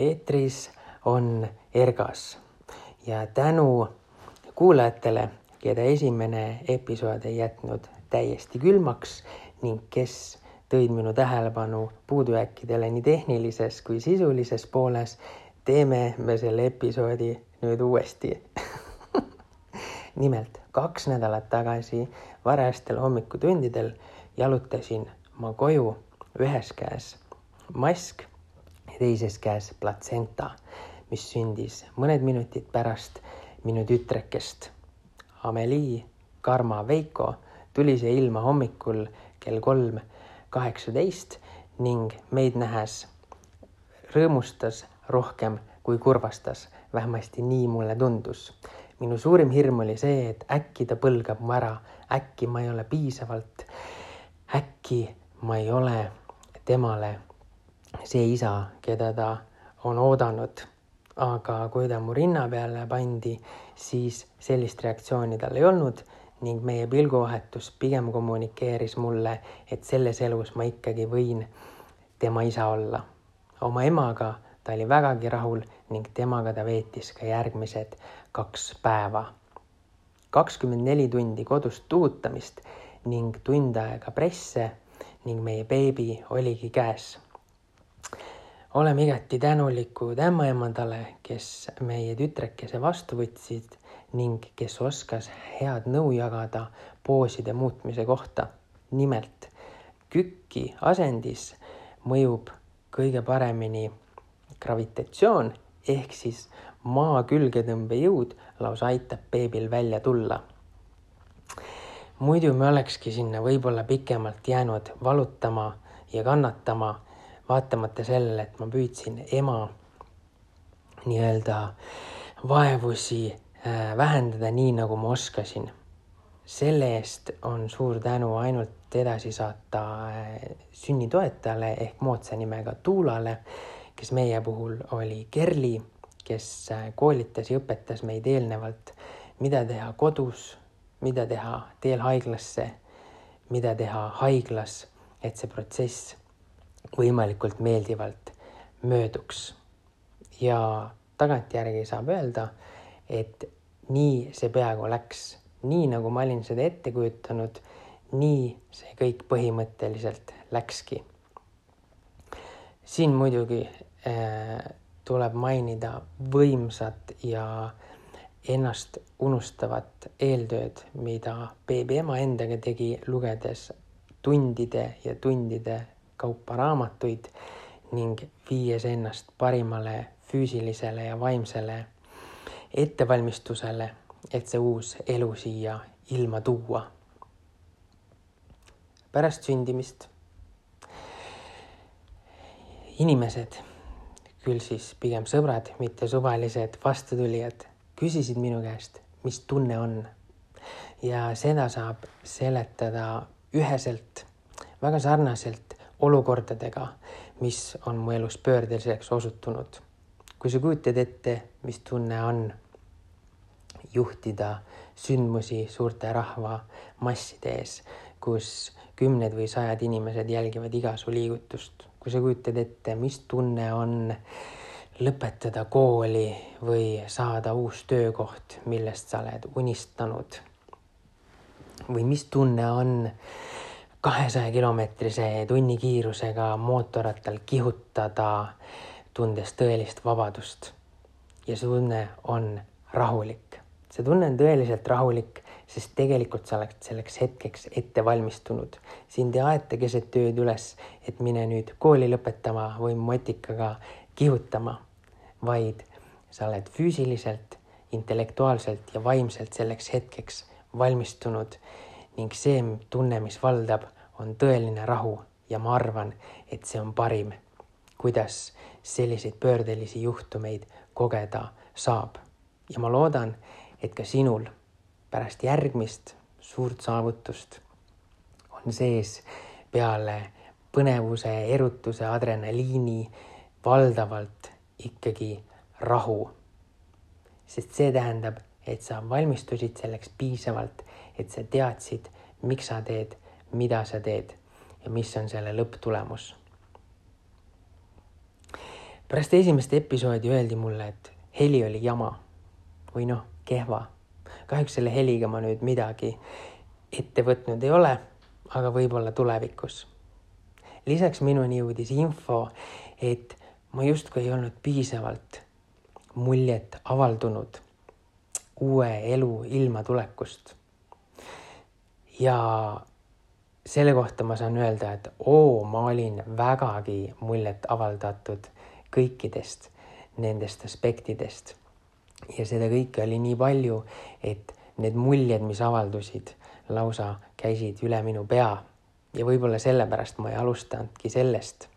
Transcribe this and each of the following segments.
eetris on Ergas. Ja tänu kuulajatele, keda esimene episood ei jätnud täiesti külmaks ning kes tõid minu tähelepanu puudujääkidele nii tehnilises kui sisulises pooles, teeme me selle episoodi nüüd uuesti. Nimelt kaks nädalat tagasi varajastel hommikutundidel jalutasin ma koju ühes käes mask teises käes platsenta, mis sündis mõned minutid pärast minu tütrekest. Amelie Karma Veiko tuli siia ilma hommikul kell kolm kaheksateist ning meid nähes rõõmustas rohkem kui kurvastas, vähemasti nii mulle tundus. minu suurim hirm oli see, et äkki ta põlgab mu ära, äkki ma ei ole piisavalt, äkki ma ei ole temale see isa, keda ta on oodanud. aga kui ta mu rinna peale pandi, siis sellist reaktsiooni tal ei olnud ning meie pilguvahetus pigem kommunikeeris mulle, et selles elus ma ikkagi võin tema isa olla. oma emaga ta oli vägagi rahul ning temaga ta veetis ka järgmised kaks päeva. kakskümmend neli tundi kodust tuutamist ning tund aega presse ning meie beebi oligi käes oleme igati tänulikud ämmaemandale, kes meie tütrekese vastu võtsid ning kes oskas head nõu jagada pooside muutmise kohta. nimelt kükki asendis mõjub kõige paremini gravitatsioon ehk siis maa külgetõmbejõud lausa aitab beebil välja tulla. muidu me olekski sinna võib-olla pikemalt jäänud valutama ja kannatama vaatamata sellele, et ma püüdsin ema nii-öelda vaevusi äh, vähendada nii, nagu ma oskasin. selle eest on suur tänu ainult edasi saata äh, sünnitoetajale ehk moodsa nimega Tuulale, kes meie puhul oli Kerli, kes äh, koolitas ja õpetas meid eelnevalt, mida teha kodus, mida teha teel haiglasse, mida teha haiglas, et see protsess võimalikult meeldivalt mööduks. ja tagantjärgi saab öelda, et nii see peaaegu läks, nii nagu ma olin seda ette kujutanud, nii see kõik põhimõtteliselt läkski. siin muidugi äh, tuleb mainida võimsat ja ennast unustavat eeltööd, mida beebi ema endaga tegi, lugedes tundide ja tundide kaupa raamatuid ning viies ennast parimale füüsilisele ja vaimsele ettevalmistusele, et see uus elu siia ilma tuua. pärast sündimist inimesed, küll siis pigem sõbrad, mitte suvalised vastutulijad, küsisid minu käest, mis tunne on. ja seda saab seletada üheselt, väga sarnaselt olukordadega, mis on mu elus pöördeliseks osutunud. kui sa kujutad ette, mis tunne on juhtida sündmusi suurte rahvamasside ees, kus kümned või sajad inimesed jälgivad iga su liigutust, kui sa kujutad ette, mis tunne on lõpetada kooli või saada uus töökoht, millest sa oled unistanud. või mis tunne on kahesaja kilomeetrise tunnikiirusega mootorrattal kihutada, tundes tõelist vabadust. ja see tunne on rahulik. see tunne on tõeliselt rahulik, sest tegelikult sa oled selleks hetkeks ette valmistunud. sind ei aeta keset ööd üles, et mine nüüd kooli lõpetama või motikaga kihutama, vaid sa oled füüsiliselt, intellektuaalselt ja vaimselt selleks hetkeks valmistunud ning see tunne, mis valdab, on tõeline rahu ja ma arvan, et see on parim, kuidas selliseid pöördelisi juhtumeid kogeda saab. ja ma loodan, et ka sinul pärast järgmist suurt saavutust on sees peale põnevuse, erutuse, adrenaliini valdavalt ikkagi rahu. sest see tähendab, et sa valmistusid selleks piisavalt, et sa teadsid, miks sa teed, mida sa teed ja mis on selle lõpptulemus. pärast esimest episoodi öeldi mulle, et heli oli jama või noh, kehva. kahjuks selle heliga ma nüüd midagi ette võtnud ei ole, aga võib-olla tulevikus. lisaks minuni jõudis info, et ma justkui ei olnud piisavalt muljet avaldunud uue elu ilmatulekust. Ja selle kohta ma saan öelda, et oo, ma olin vägagi muljet avaldatud kõikidest nendest aspektidest. ja seda kõike oli nii palju, et need muljed, mis avaldusid, lausa käisid üle minu pea ja võib-olla sellepärast ma ei alustanudki sellest,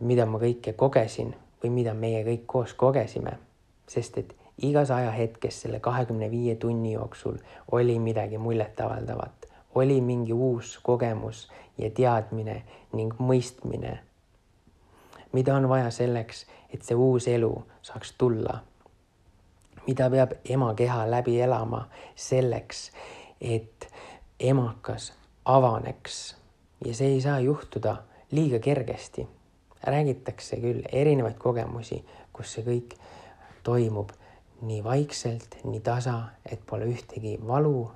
mida ma kõike kogesin või mida meie kõik koos kogesime, sest et igas ajahetkes selle kahekümne viie tunni jooksul oli midagi muljetavaldavat oli mingi uus kogemus ja teadmine ning mõistmine, mida on vaja selleks, et see uus elu saaks tulla. mida peab ema keha läbi elama selleks, et emakas avaneks ja see ei saa juhtuda liiga kergesti. räägitakse küll erinevaid kogemusi, kus see kõik toimub nii vaikselt, nii tasa, et pole ühtegi valu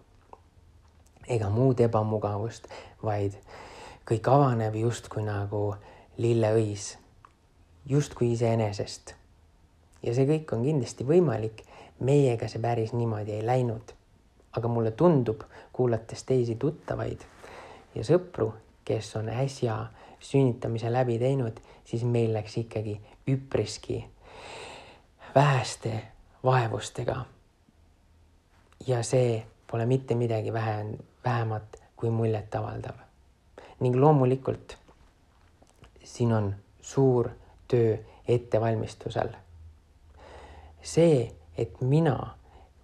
ega muud ebamugavust, vaid kõik avaneb justkui nagu lilleõis, justkui iseenesest. ja see kõik on kindlasti võimalik. meiega see päris niimoodi ei läinud. aga mulle tundub, kuulates teisi tuttavaid ja sõpru, kes on äsja sünnitamise läbi teinud, siis meil läks ikkagi üpriski väheste vaevustega. ja see pole mitte midagi vähe, vähemat kui muljetavaldav. ning loomulikult siin on suur töö ettevalmistusel. see, et mina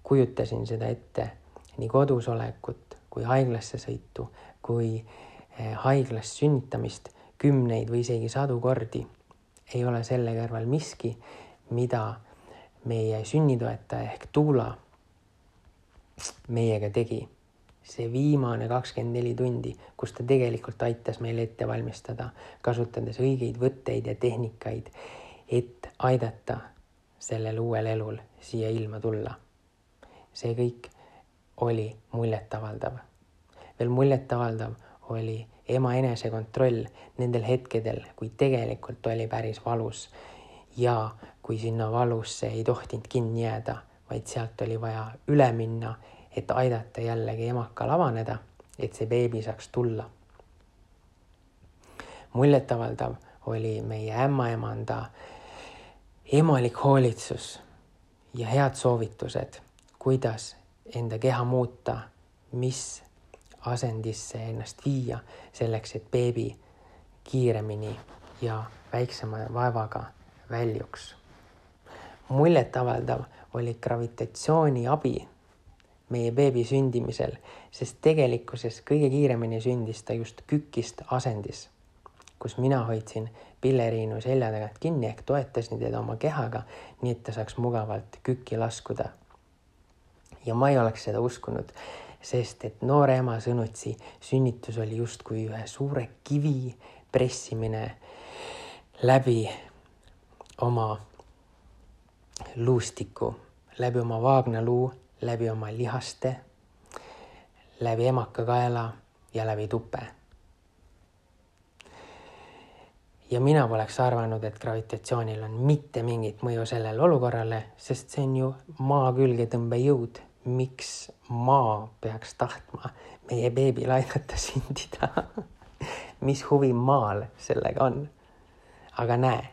kujutasin seda ette nii kodus olekut kui haiglasse sõitu, kui eh, haiglas sünnitamist kümneid või isegi sadu kordi, ei ole selle kõrval miski, mida meie sünnitoetaja ehk Tuula meiega tegi see viimane kakskümmend neli tundi, kus ta tegelikult aitas meil ette valmistada, kasutades õigeid võtteid ja tehnikaid, et aidata sellel uuel elul siia ilma tulla. see kõik oli muljetavaldav. veel muljetavaldav oli ema enesekontroll nendel hetkedel, kui tegelikult oli päris valus ja kui sinna valusse ei tohtinud kinni jääda, vaid sealt oli vaja üle minna et aidata jällegi emakal avaneda, et see beebi saaks tulla. muljetavaldav oli meie ämmaemanda emalik hoolitsus ja head soovitused, kuidas enda keha muuta, mis asendisse ennast viia selleks, et beebi kiiremini ja väiksema vaevaga väljuks. muljetavaldav oli gravitatsiooni abi meie beebi sündimisel, sest tegelikkuses kõige kiiremini sündis ta just kükist asendis, kus mina hoidsin pilleriinu selja tagant kinni ehk toetasin teda oma kehaga, nii et ta saaks mugavalt kükki laskuda. ja ma ei oleks seda uskunud, sest et noore ema sõnutsi sünnitus oli justkui ühe suure kivi pressimine läbi oma luustiku, läbi oma vaagnaluu läbi oma lihaste, läbi emakakaela ja läbi tupe. ja mina poleks arvanud, et gravitatsioonil on mitte mingit mõju sellele olukorrale, sest see on ju maa külgetõmbejõud. miks maa peaks tahtma meie beebil aidata sündida mis huvi maal sellega on? aga näe,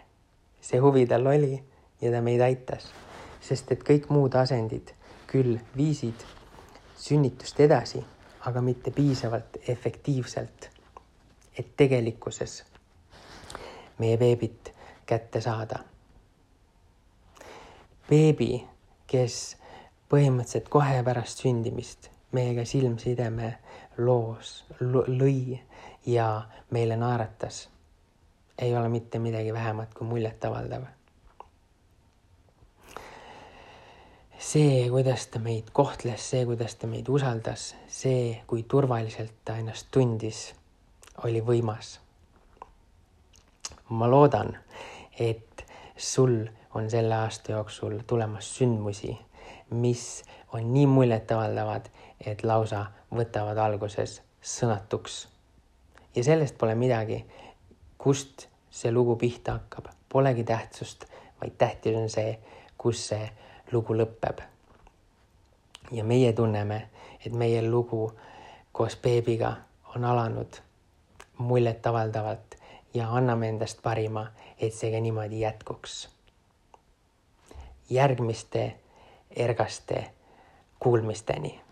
see huvi tal oli ja ta meid aitas, sest et kõik muud asendid küll viisid sünnitust edasi, aga mitte piisavalt efektiivselt, et tegelikkuses meie beebit kätte saada. beebi, kes põhimõtteliselt kohe pärast sündimist meiega silmsideme loos, lõi ja meile naeratas, ei ole mitte midagi vähemat kui muljetavaldav see, kuidas ta meid kohtles, see, kuidas ta meid usaldas, see, kui turvaliselt ta ennast tundis, oli võimas. ma loodan, et sul on selle aasta jooksul tulemas sündmusi, mis on nii muljetavaldavad, et lausa võtavad alguses sõnatuks. ja sellest pole midagi, kust see lugu pihta hakkab, polegi tähtsust, vaid tähtis on see, kus see lugu lõpeb. ja meie tunneme, et meie lugu koos beebiga on alanud muljetavaldavalt ja anname endast parima, et see ka niimoodi jätkuks. järgmiste ergaste kuulmisteni